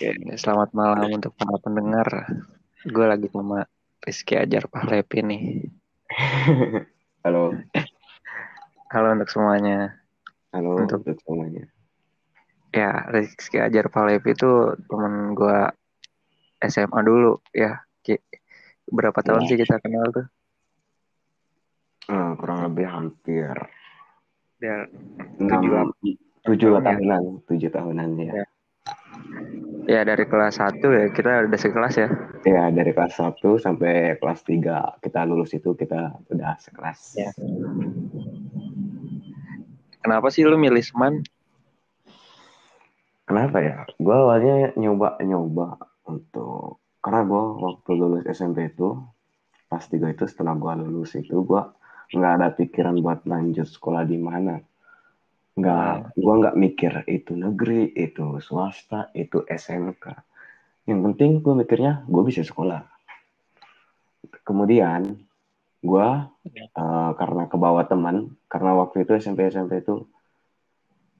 Oke, selamat malam untuk para pendengar. Gue lagi sama Rizky Ajar Pahlepi nih. Halo, Halo untuk semuanya. halo Untuk- untuk semuanya. Ya, Rizky Ajar Pahlepi itu temen gue SMA dulu ya. Berapa tahun Ya. sih kita kenal tuh? Eh, kurang lebih hampir Ya, Tujuh, tujuh tahun tahunan, tujuh tahunan ya. Ya. Ya dari kelas 1 ya kita udah sekelas ya. Ya dari kelas 1 sampai kelas 3 kita lulus itu kita udah sekelas. Ya. Kenapa sih lu milih Seman? Kenapa ya? Gue awalnya nyoba-nyoba untuk karena gue waktu lulus SMP itu kelas 3 itu setelah gue lulus itu gue nggak ada pikiran buat lanjut sekolah di mana. Nggak, gue nggak mikir itu negeri, itu swasta, itu SMK. Yang penting gue mikirnya gue bisa sekolah. Kemudian gue eh, karena kebawa teman, karena waktu itu SMP SMP itu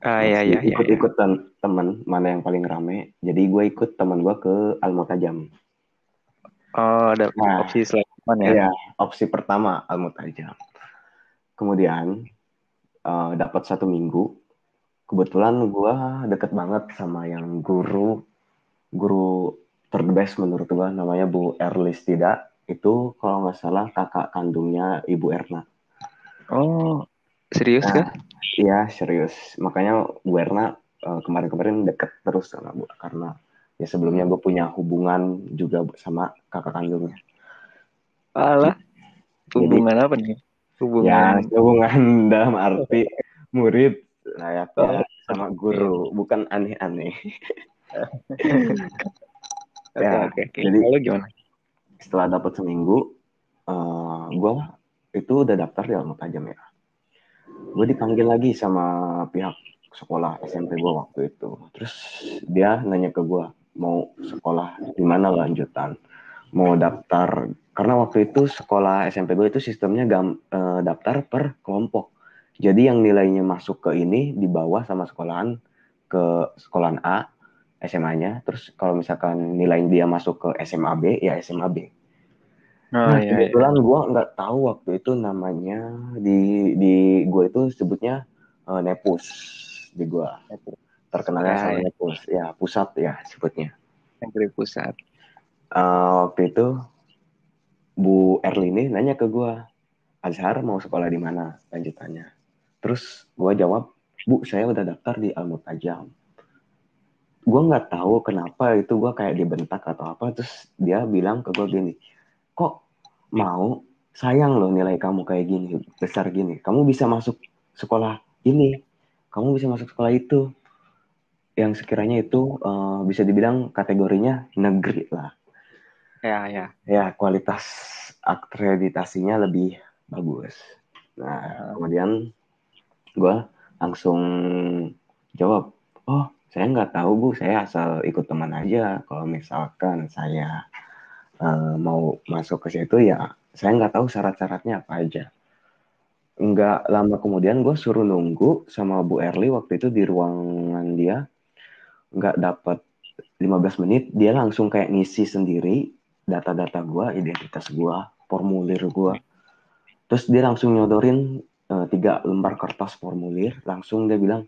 Ah iya iya iya. ikut ikut teman mana yang paling rame jadi gue ikut teman gue ke Al Mutajam Oh, ada Nah. opsi selain Seman ya. ya opsi pertama Al Mutajam kemudian eh, dapat satu minggu kebetulan gue deket banget sama yang guru guru terbest menurut gue namanya Bu Erlis tidak itu kalau nggak salah kakak kandungnya Ibu Erna Oh, serius Nah, kah? Iya serius. Makanya Bu Erna eh, kemarin-kemarin deket terus sama Bu karena ya sebelumnya gue punya hubungan juga sama kakak kandungnya. Alah. Jadi- Hubungan apa nih? Ya Hubungan hubungan dalam arti murid layaknya Oh, sama guru, bukan aneh-aneh. Ya, oke, oke. jadi- Lalu gimana? Setelah dapat seminggu, eh gue itu udah daftar di Al Mutajam ya. Gue dipanggil lagi sama pihak sekolah SMP gue waktu itu. Terus dia nanya ke gue mau sekolah di mana lanjutan, mau daftar karena waktu itu sekolah SMP gue itu sistemnya gam, eh, daftar per kelompok. Jadi yang nilainya masuk ke ini dibawa sama sekolahan ke sekolahan A, SMA-nya. Terus kalau misalkan nilai dia masuk ke SMA B, ya SMA B. Oh Nah, iya, iya. kebetulan gue nggak tahu waktu itu namanya di di gue itu sebutnya eh, Nepus di gue terkenalnya Ah, sama iya. Nepus ya pusat ya sebutnya Negeri pusat. Eh, waktu itu Bu Erlini nanya ke gue Azhar mau sekolah di mana? Lanjutannya terus gue jawab Bu saya udah daftar di Al Mutajam gue nggak tahu kenapa itu gue kayak dibentak atau apa terus dia bilang ke gue gini kok mau? Sayang loh nilai kamu kayak gini besar gini. Kamu bisa masuk sekolah ini kamu bisa masuk sekolah itu. Yang sekiranya itu eh, bisa dibilang kategorinya negeri lah Ya, ya. ya kualitas akreditasinya lebih bagus. Nah, kemudian gue langsung jawab, oh saya nggak tahu bu, saya asal ikut teman aja. Kalau misalkan saya eh, mau masuk ke situ ya, saya nggak tahu syarat-syaratnya apa aja. Nggak lama kemudian gue suruh nunggu sama Bu Erli waktu itu di ruangan dia, nggak dapat 15 menit, dia langsung kayak ngisi sendiri data-data gua, identitas gua, formulir gua. Terus dia langsung nyodorin eh, tiga lembar kertas formulir, langsung dia bilang,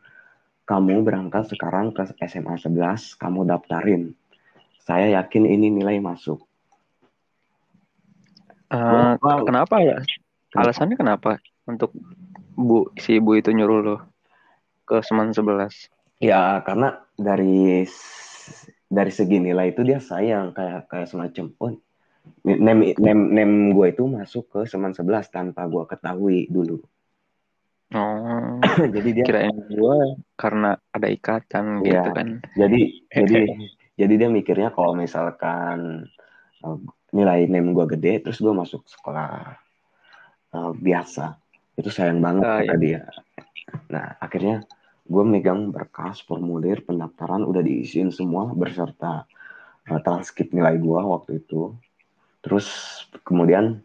kamu berangkat sekarang ke SMA 11, kamu daftarin. Saya yakin ini nilai masuk. Eh, Wow. kenapa ya? Alasannya kenapa untuk Bu si Ibu itu nyuruh lo ke Seman 11? Ya karena dari dari segi nilai itu dia sayang kayak kayak semacam oh nem nem nem gue itu masuk ke seman 11 tanpa gue ketahui dulu. Oh, Jadi dia kirain gua karena ada ikatan gitu Iya. kan. jadi jadi jadi dia mikirnya kalau misalkan uh, nilai nem gue gede terus gue masuk sekolah uh, biasa itu sayang banget Ah, kata dia nah akhirnya gue megang berkas formulir pendaftaran udah diisiin semua berserta uh, transkrip nilai gue waktu itu. Terus kemudian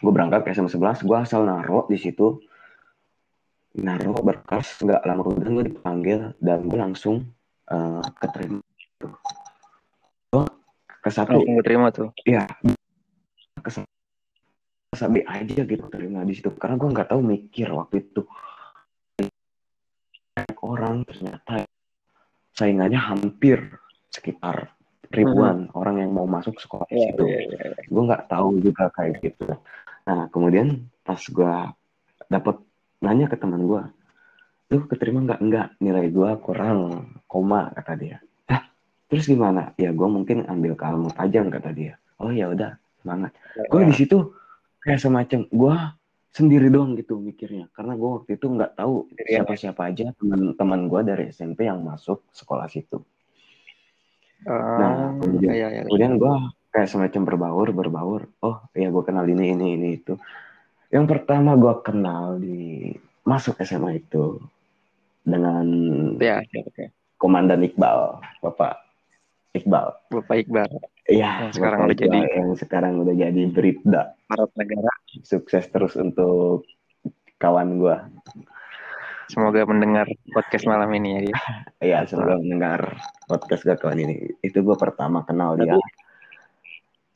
gue berangkat ke SMA 11 gue asal naruh di situ. Naruh berkas nggak lama kemudian gue dipanggil dan gue langsung uh, keterima ke satu langsung terima tuh? Iya. Sabi aja gitu terima di situ. Karena gue nggak tahu mikir waktu itu orang ternyata saingannya hampir sekitar ribuan hmm. orang yang mau masuk sekolah yeah, itu yeah, yeah, yeah. gue nggak tahu juga kayak gitu. Nah kemudian pas gue dapet nanya ke teman gue lu keterima nggak? Nggak nilai gue kurang koma kata dia. Ah terus gimana? Ya gue mungkin ambil kalmu tajam kata dia. Oh ya udah semangat. Yeah, gue yeah. di situ kayak semacam gue sendiri doang gitu mikirnya karena gue waktu itu nggak tahu siapa-siapa aja teman-teman gue dari SMP yang masuk sekolah situ. Uh, nah kemudian, iya, iya, iya. kemudian gue kayak semacam berbaur berbaur. Oh ya gue kenal ini ini ini itu. Yang pertama gue kenal di masuk SMA itu dengan ya, ya, ya. Komandan Iqbal, Bapak Iqbal. Bapak Iqbal. Iya, sekarang udah jadi yang sekarang udah jadi Bribda. Harap negara. Sukses terus untuk kawan gua. Semoga mendengar podcast malam ini ya. Iya, semoga mendengar podcast gua kawan ini. Itu gua pertama kenal Tapi, dia.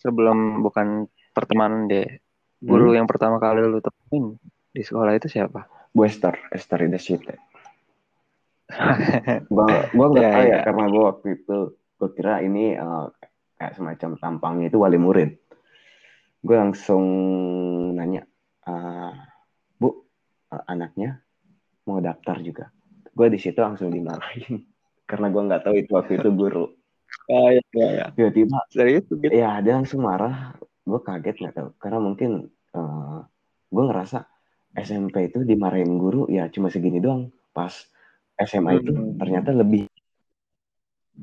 Sebelum bukan pertemanan deh. Guru hmm? yang pertama kali lu temuin di sekolah itu siapa? Bu Esther, Esther in the City. gua gua nggak ya, tahu ya, ya karena gua waktu itu gue kira ini uh, kayak semacam tampangnya itu wali murid gue langsung nanya uh, bu uh, anaknya mau daftar juga? Gue di situ langsung dimarahin karena gue nggak tahu itu waktu itu guru. Oh, iya, iya, iya. tiba-tiba serius gitu? Ya dia langsung marah. Gue kaget nggak tahu. Karena mungkin uh, gue ngerasa SMP itu dimarahin guru ya cuma segini doang. Pas SMA itu hmm. ternyata lebih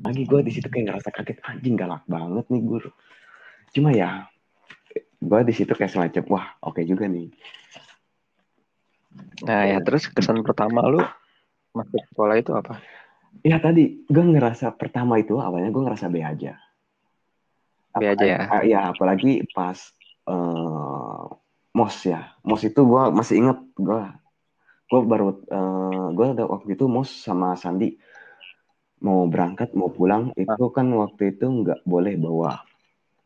lagi. Gue di situ kayak ngerasa kaget anjing galak banget nih guru. Cuma ya gue di situ kayak semacam wah oke okay juga nih. Nah ya terus kesan pertama lu masuk sekolah itu apa? Ya tadi gue ngerasa pertama itu awalnya gue ngerasa B aja. B aja ya? ya apalagi pas uh, mos ya. Mos itu gue masih inget gue gue baru uh, gue ada waktu itu mos sama Sandi. Mau berangkat mau pulang ah. itu kan waktu itu nggak boleh bawa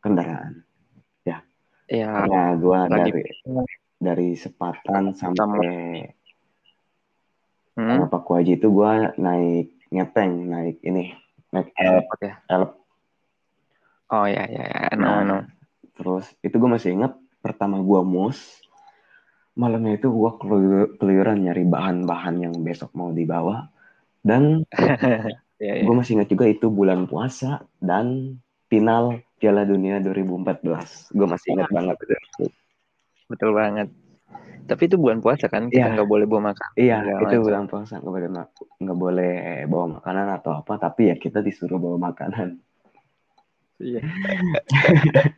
kendaraan ya ya karena gue dari dari sepatan sampai hmm? Paku Haji itu gue naik ngeteng naik ini naik elep ya? Elep. Oh ya ya ya no, nah, no. terus itu gue masih inget pertama gue mus malamnya itu gue keluyuran nyari bahan-bahan yang besok mau dibawa dan Ya, ya. Gue masih ingat juga itu bulan puasa dan final Piala Dunia 2014. Gue masih ingat banget. Betul banget. Tapi itu bulan puasa kan kita iya. nggak ya. boleh bawa makan. Iya itu bulan puasa nggak boleh nggak boleh bawa makanan atau apa. Tapi ya kita disuruh bawa makanan. Iya.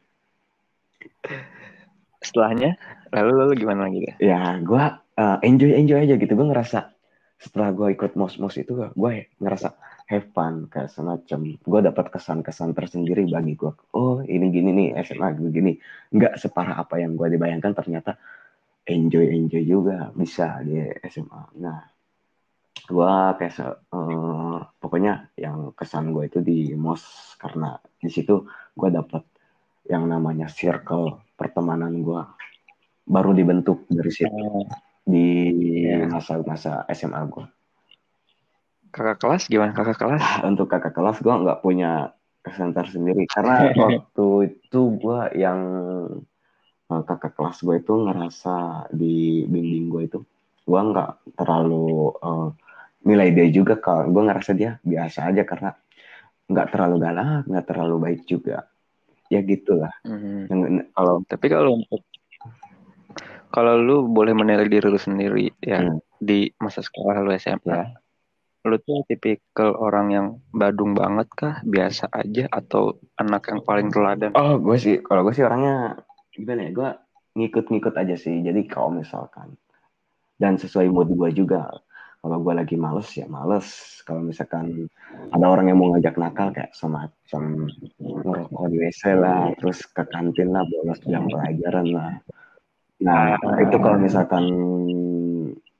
Setelahnya lalu lalu gimana lagi ya? Ya gue uh, enjoy enjoy aja gitu. Gue ngerasa setelah gue ikut mos mos itu gue ngerasa have fun kayak semacam gue dapat kesan-kesan tersendiri bagi gue oh ini gini nih SMA begini nggak separah apa yang gue dibayangkan ternyata enjoy enjoy juga bisa di SMA nah gue kayak uh, pokoknya yang kesan gue itu di mos karena di situ gue dapat yang namanya circle pertemanan gue baru dibentuk dari situ. Oh. Di iya. masa-masa SMA gue kakak kelas? Gimana kakak kelas? Untuk kakak kelas gue nggak punya kesan tersendiri karena waktu itu gue yang uh, kakak kelas gue itu ngerasa di bimbing gue itu gue nggak terlalu uh, nilai dia juga kalau gue ngerasa dia biasa aja karena nggak terlalu galak nggak terlalu baik juga. Ya gitulah. Mm-hmm. kalau tapi kalau kalau lu boleh menilai diri lu sendiri ya hmm. di masa sekolah lu SMP ya. Lu tuh tipikal orang yang badung banget kah? Biasa aja atau anak yang paling teladan? Oh gue sih kalau gue sih orangnya gimana ya gue ngikut-ngikut aja sih. Jadi kalau misalkan dan sesuai mood gue juga kalau gue lagi males ya males. Kalau misalkan ada orang yang mau ngajak nakal kayak semacam ngerokok di WC lah terus ke kantin lah bolos jam pelajaran lah nah itu kalau misalkan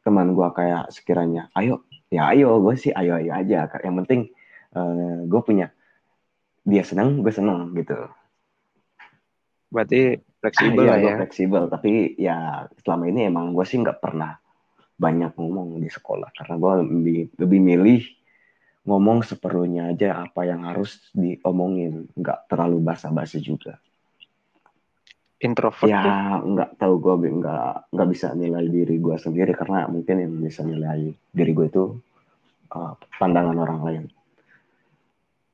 teman gue kayak sekiranya ayo. Ya ayo gue sih ayo ayo aja. Yang penting uh, gue punya dia senang gue senang gitu. Berarti fleksibel ah, ya ya. fleksibel. Tapi ya selama ini emang gue sih nggak pernah banyak ngomong di sekolah. Karena gue lebih lebih milih ngomong seperlunya aja apa yang harus diomongin. Nggak terlalu basa-basi juga introvert ya tuh. nggak tahu gue nggak nggak bisa nilai diri gue sendiri karena mungkin yang bisa nilai diri gue itu uh, pandangan orang lain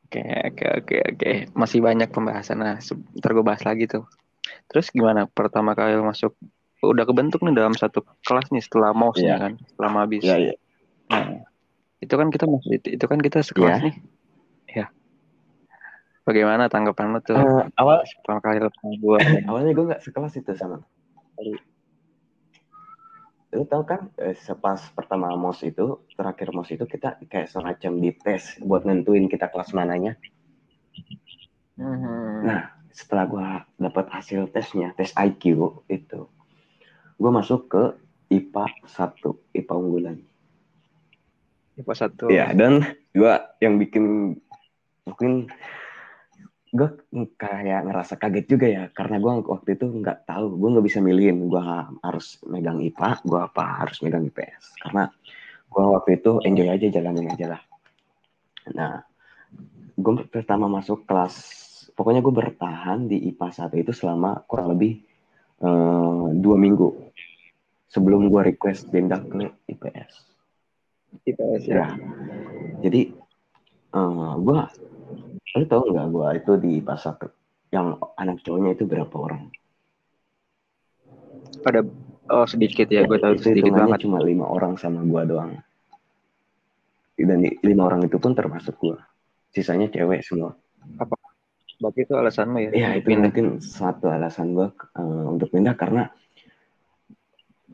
Oke, oke, oke, oke. Masih banyak pembahasan. Nah, ntar gue bahas lagi tuh. Terus gimana pertama kali masuk? Udah kebentuk nih dalam satu kelas nih setelah mouse Iya. nya kan, setelah mabis. Iya, iya. Nah, itu kan kita masuk itu, kan kita sekelas Iya. nih. Ya. Bagaimana tanggapan lo tuh Eh, awal pertama kali lo gue? awalnya gue nggak sekelas itu sama lu tahu kan eh, sepas pertama mos itu terakhir mos itu kita kayak semacam di tes buat nentuin kita kelas mananya Hmm. Nah, setelah gue dapat hasil tesnya, tes IQ itu, gue masuk ke IPA 1, IPA unggulan. IPA satu. Iya, dan gue yang bikin mungkin gue kayak ngerasa kaget juga ya, karena gue waktu itu nggak tahu, gue nggak bisa milihin gue harus megang IPA, gue apa harus megang IPS, karena gue waktu itu enjoy aja jalanin aja lah. Nah, gue pertama masuk kelas pokoknya gue bertahan di IPA 1 itu selama kurang lebih eh, dua minggu sebelum gue request pindah ke IPS IPS ya. ya jadi eh, gue lu tau nggak gue itu di 1 yang anak cowoknya itu berapa orang? Pada oh sedikit ya, gue tahu itu sedikit banget. cuma lima orang sama gue doang. Dan lima orang itu pun termasuk gue sisanya cewek semua. Berarti itu alasan lo ya? Iya itu mungkin suatu alasan gue uh, untuk pindah karena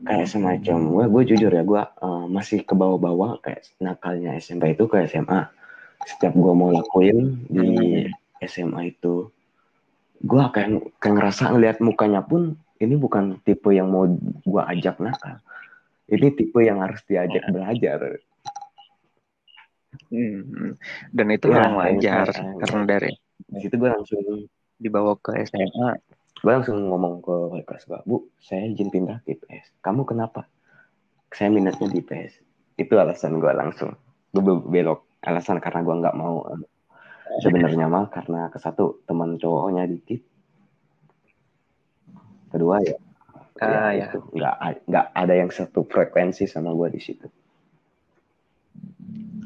kayak semacam gue gue jujur ya gue uh, masih ke bawah-bawah kayak nakalnya SMP itu ke SMA setiap gue mau lakuin di SMA itu gue kayak kayak ngerasa ngeliat mukanya pun ini bukan tipe yang mau gue ajak nakal. Ini tipe yang harus diajak belajar. Hmm. Dan itu Ya, orang wajar karena dari di situ gue langsung dibawa ke SMA. gue langsung ngomong ke wali kelas gue bu saya izin pindah ke IPS kamu kenapa? Saya minatnya di IPS itu alasan gue langsung gue belok alasan karena gue nggak mau eh, sebenarnya mah karena ke satu teman cowoknya dikit kedua ya Ah, ya. itu nggak nggak ada yang satu frekuensi sama gue di situ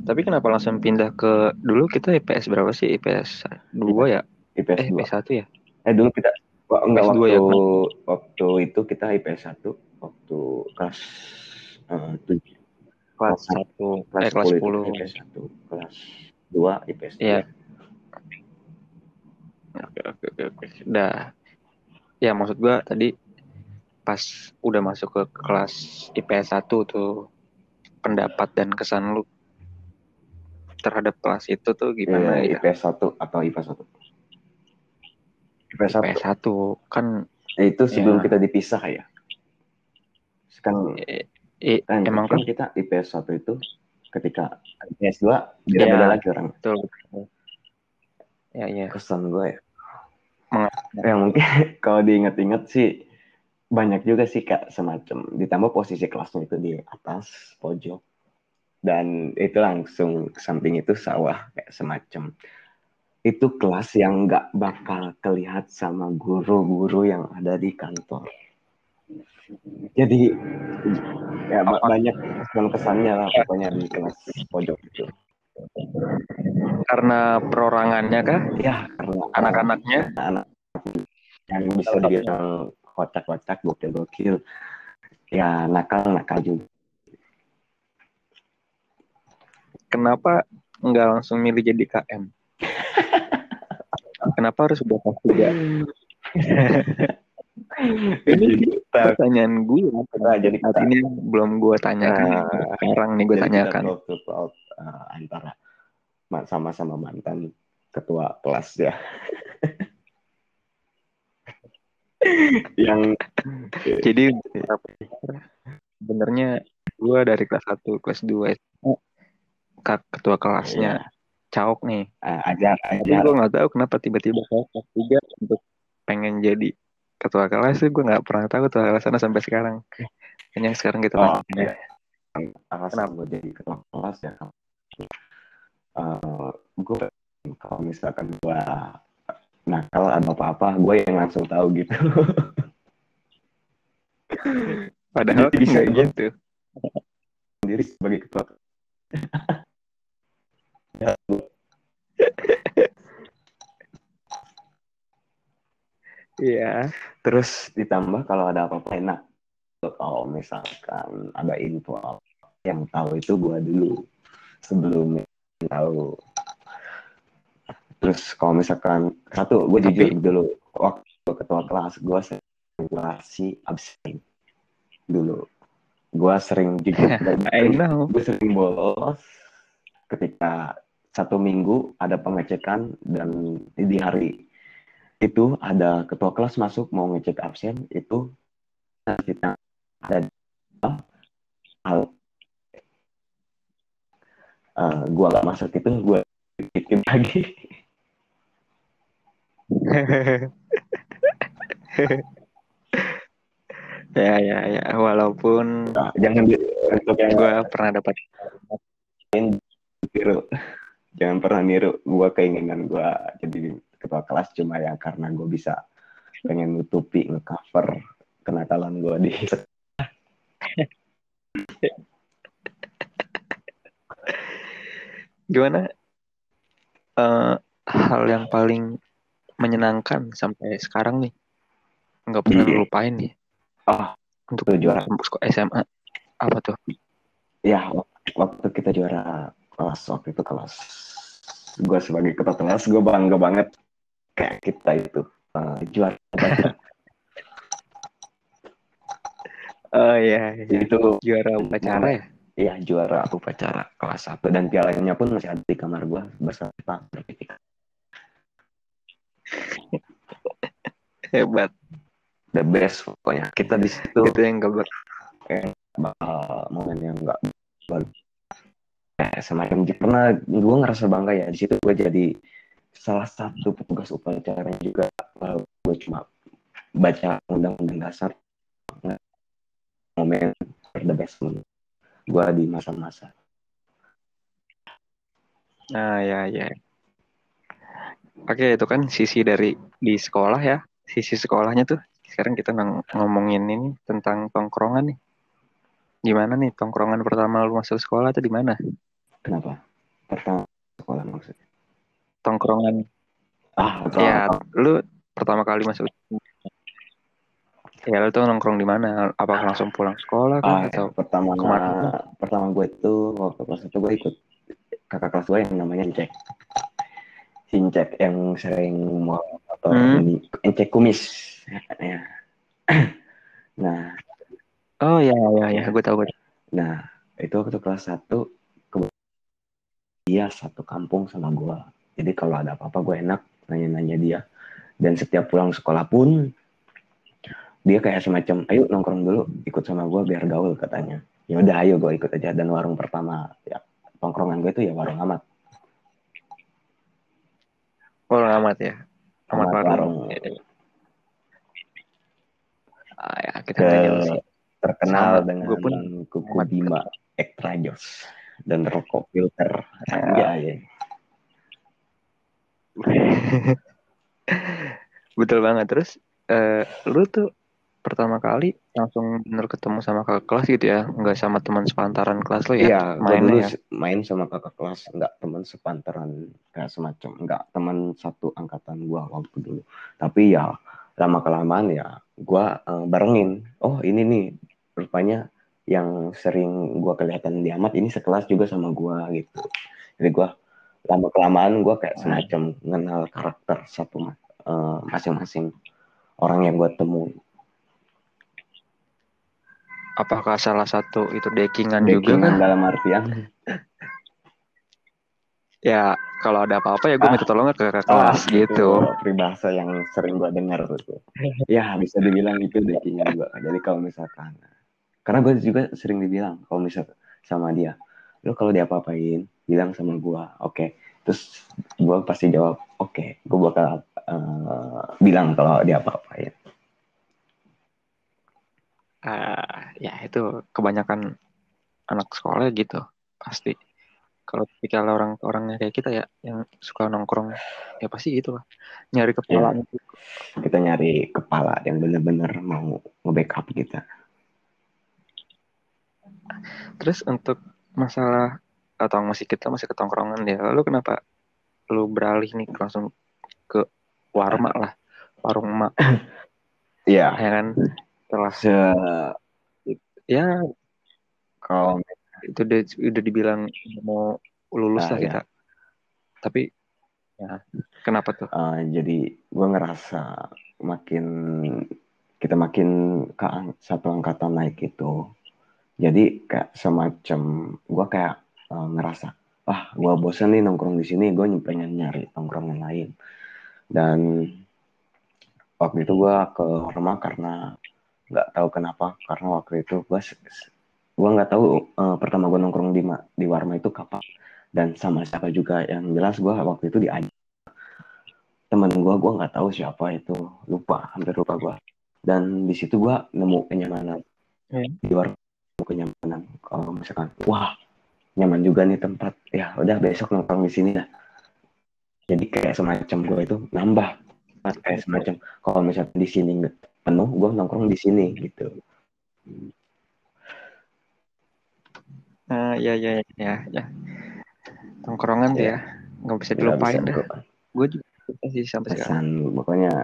Tapi kenapa langsung pindah ke dulu kita IPS berapa sih? IPS 2 ya? IPS Eh, 2 IPS 1 ya? eh dulu kita wah, enggak IPS waktu dua ya, waktu itu kita IPS 1 waktu kelas eh, tujuh Kelas Kelas 1, kelas eh kelas 10 itu 10. IPS 1 kelas 2 IPS 2 Iya. Oke, oke, oke, oke. Udah. Ya, maksud gua tadi pas udah masuk ke kelas IPS 1 tuh pendapat dan kesan lu terhadap kelas itu tuh gimana Iya, ya? IPS 1 atau IPA 1 IPS 1 IPS 1 kan itu sebelum Iya. kita dipisah ya kan eh, kan, emang kan kan kita IPS 1 itu ketika IPS 2 beda-beda Iya. lagi orang betul. Ya, ya. kesan gue ya Mengat- ya mungkin kalau diinget-inget sih banyak juga sih kak semacam ditambah posisi kelasnya itu di atas pojok dan itu langsung samping itu sawah kayak semacam itu kelas yang nggak bakal kelihat sama guru-guru yang ada di kantor jadi ya ba- banyak kesan-kesannya lah pokoknya di kelas pojok itu Karena perorangannya kah? ya karena Anak-anaknya? anak yang bisa dibilang kocak-kocak gokil-gokil ya nakal-nakal juga Kenapa nggak langsung milih jadi KM? Kenapa harus kelas tiga? Ini pertanyaan gue. Nah, jadi Saat kita, ini belum gue tanyakan. Nah, Sekarang nih gue kita tanyakan. to talk, uh, antara ma- sama-sama mantan ketua kelas ya yang Jadi sebenarnya gue dari kelas 1, kelas 2 kak ketua kelasnya caok nih. Uh, ajar, Tapi ajar. gue nggak tahu kenapa tiba-tiba kelas tiga untuk pengen jadi ketua kelas sih gue nggak pernah tahu tuh alasannya sampai sekarang. Kayaknya sekarang kita Oh, tanya. iya. Alasan gue jadi ketua kelas ya. Uh, gue kalau misalkan gue nakal atau apa-apa, gue yang langsung tahu gitu. Padahal Jadi bisa gitu. Sendiri sebagai ketua Ya, Iya. Terus ditambah kalau ada apa-apa enak. Kalau misalkan ada info yang tahu itu gue dulu sebelum tahu. Terus kalau misalkan satu, gue Tapi- jujur dulu waktu ketua kelas gue sering absen dulu. Gue sering jujur I know. gue sering bolos ketika satu minggu ada pengecekan dan di hari itu ada ketua kelas masuk mau ngecek absen itu kita ada hal uh, gue gak masuk itu gue bikin lagi ya ya ya. Walaupun Nah, jangan di, untuk yang gue pernah dapat niru jangan pernah niru gue keinginan gue jadi ketua kelas cuma ya karena gue bisa pengen nutupi ngecover kenakalan gue di gimana? Eh, hal yang paling menyenangkan sampai sekarang nih? Nggak pernah Iya. lu lupain nih Ah, untuk itu juara. SMA apa tuh? Ya waktu kita juara kelas waktu itu kelas gue sebagai ketua kelas gue bangga banget kayak kita itu uh, juara oh iya, iya. itu juara upacara ya? ya juara upacara kelas 1 dan pialanya pun masih ada di kamar gue beserta hebat. The best pokoknya. Kita di situ itu yang gak ber bakal momen yang enggak baru kayak semacam pernah gue ngerasa bangga ya. Di situ gue jadi salah satu petugas upacara juga walau gue cuma baca undang-undang dasar. Momen the best moment gue di masa-masa. Nah ya ya. Oke itu kan sisi dari di sekolah ya. Sisi sekolahnya tuh sekarang kita ng- ngomongin ini tentang tongkrongan nih. Gimana nih tongkrongan pertama lu masuk sekolah tuh di mana? Kenapa? Pertama sekolah maksudnya tongkrongan ah ya lu pertama kali masuk ya lu tuh nongkrong di mana apakah langsung pulang sekolah kah? ah, atau pertama ke mana? pertama gue itu waktu kelas itu gue ikut kakak kelas gue yang namanya Incek Incek yang sering mau atau Hmm. ini Incek kumis ya. nah oh ya ya ya gue tahu gue nah itu waktu kelas satu dia satu kampung sama gue jadi kalau ada apa-apa gue enak nanya-nanya dia. Dan setiap pulang sekolah pun dia kayak semacam ayo nongkrong dulu ikut sama gue biar gaul katanya. Ya udah ayo gue ikut aja. Dan warung pertama ya tongkrongan gue itu ya warung amat. Warung amat ya? Amat Amat warung. warung. ah, ya kita ke terkenal Sama, dengan gua pun kuku bima extra jos dan rokok filter. Ya. ya, betul banget terus eh, lu tuh pertama kali langsung bener ketemu sama kakak kelas gitu ya nggak sama teman sepantaran kelas lu ya Iya, mainnya dulu ya main sama kakak kelas, nggak teman sepantaran kayak semacam, nggak teman satu angkatan gua waktu dulu. Tapi ya lama kelamaan ya gua eh, barengin. Oh ini nih rupanya yang sering gua kelihatan di amat ini sekelas juga sama gua gitu. Jadi gua lama kelamaan gua kayak semacam mengenal karakter satu eh, masing-masing orang yang gua temui. apakah salah satu itu dekingan juga kan dalam artian ya kalau ada apa-apa ya gue Ah. minta tolong ke kakak Ah, kelas itu gitu peribahasa yang sering gua dengar tuh. ya bisa dibilang itu dekingan gua. Jadi kalau misalkan karena gue juga sering dibilang kalau misal sama dia, lu kalau diapa-apain bilang sama gua, oke. terus gue pasti jawab oke. Okay, gue bakal uh, bilang kalau dia apa-apain. Uh, ya itu kebanyakan anak sekolah gitu pasti. Kalau tipikal orang orangnya kayak kita ya yang suka nongkrong ya pasti gitu lah. Nyari kepala ya, kita nyari kepala yang bener-bener mau nge-backup kita. Terus untuk masalah atau masih kita masih ketongkrongan ya lalu kenapa lu beralih nih langsung ke warma lah. Warung emak. Iya. Ya kan? Setelah Se... ya. Kalau itu udah udah dibilang mau lulus nah, lah ya. kita tapi ya kenapa tuh? Uh, jadi gue ngerasa makin kita makin ke satu angkatan naik itu. Jadi kayak semacam gue kayak uh, ngerasa ah gue bosan nih nongkrong di sini gue pengen nyari nongkrong yang lain. Dan waktu itu gue ke rumah karena nggak tahu kenapa karena waktu itu gue gue nggak tahu uh, pertama gue nongkrong di di warma itu kapan. Dan sama siapa juga yang jelas gue waktu itu diajak temen gue gue nggak tahu siapa itu lupa hampir lupa gue dan di situ gue nemu kenyamanan. Hmm. di warma nemu kenyamanan. Kalau misalkan wah nyaman juga nih tempat. Ya udah besok nongkrong di sini dah jadi kayak semacam gue itu nambah kayak semacam kalau misalnya di sini penuh gue nongkrong di sini gitu. Uh, ya ya ya ya. Nongkrongan tuh ya. Nggak bisa dilupain dah. gue juga sih sampai sekarang. Pokoknya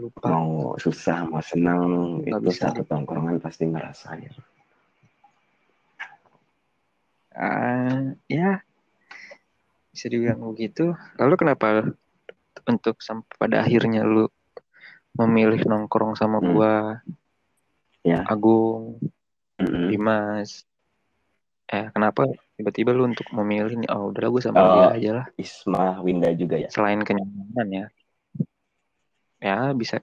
lupa. mau susah mau senang itu bisa. satu tongkrongan pasti ngerasain uh, ya bisa dibilang begitu. Lalu kenapa untuk sampai pada akhirnya lu memilih nongkrong sama hmm. gua? Ya. Agung hmm. Dimas. Eh kenapa tiba-tiba lu untuk memilih nih? Oh udah gue sama oh, dia aja lah. Isma Winda juga ya? Selain kenyamanan ya. Ya bisa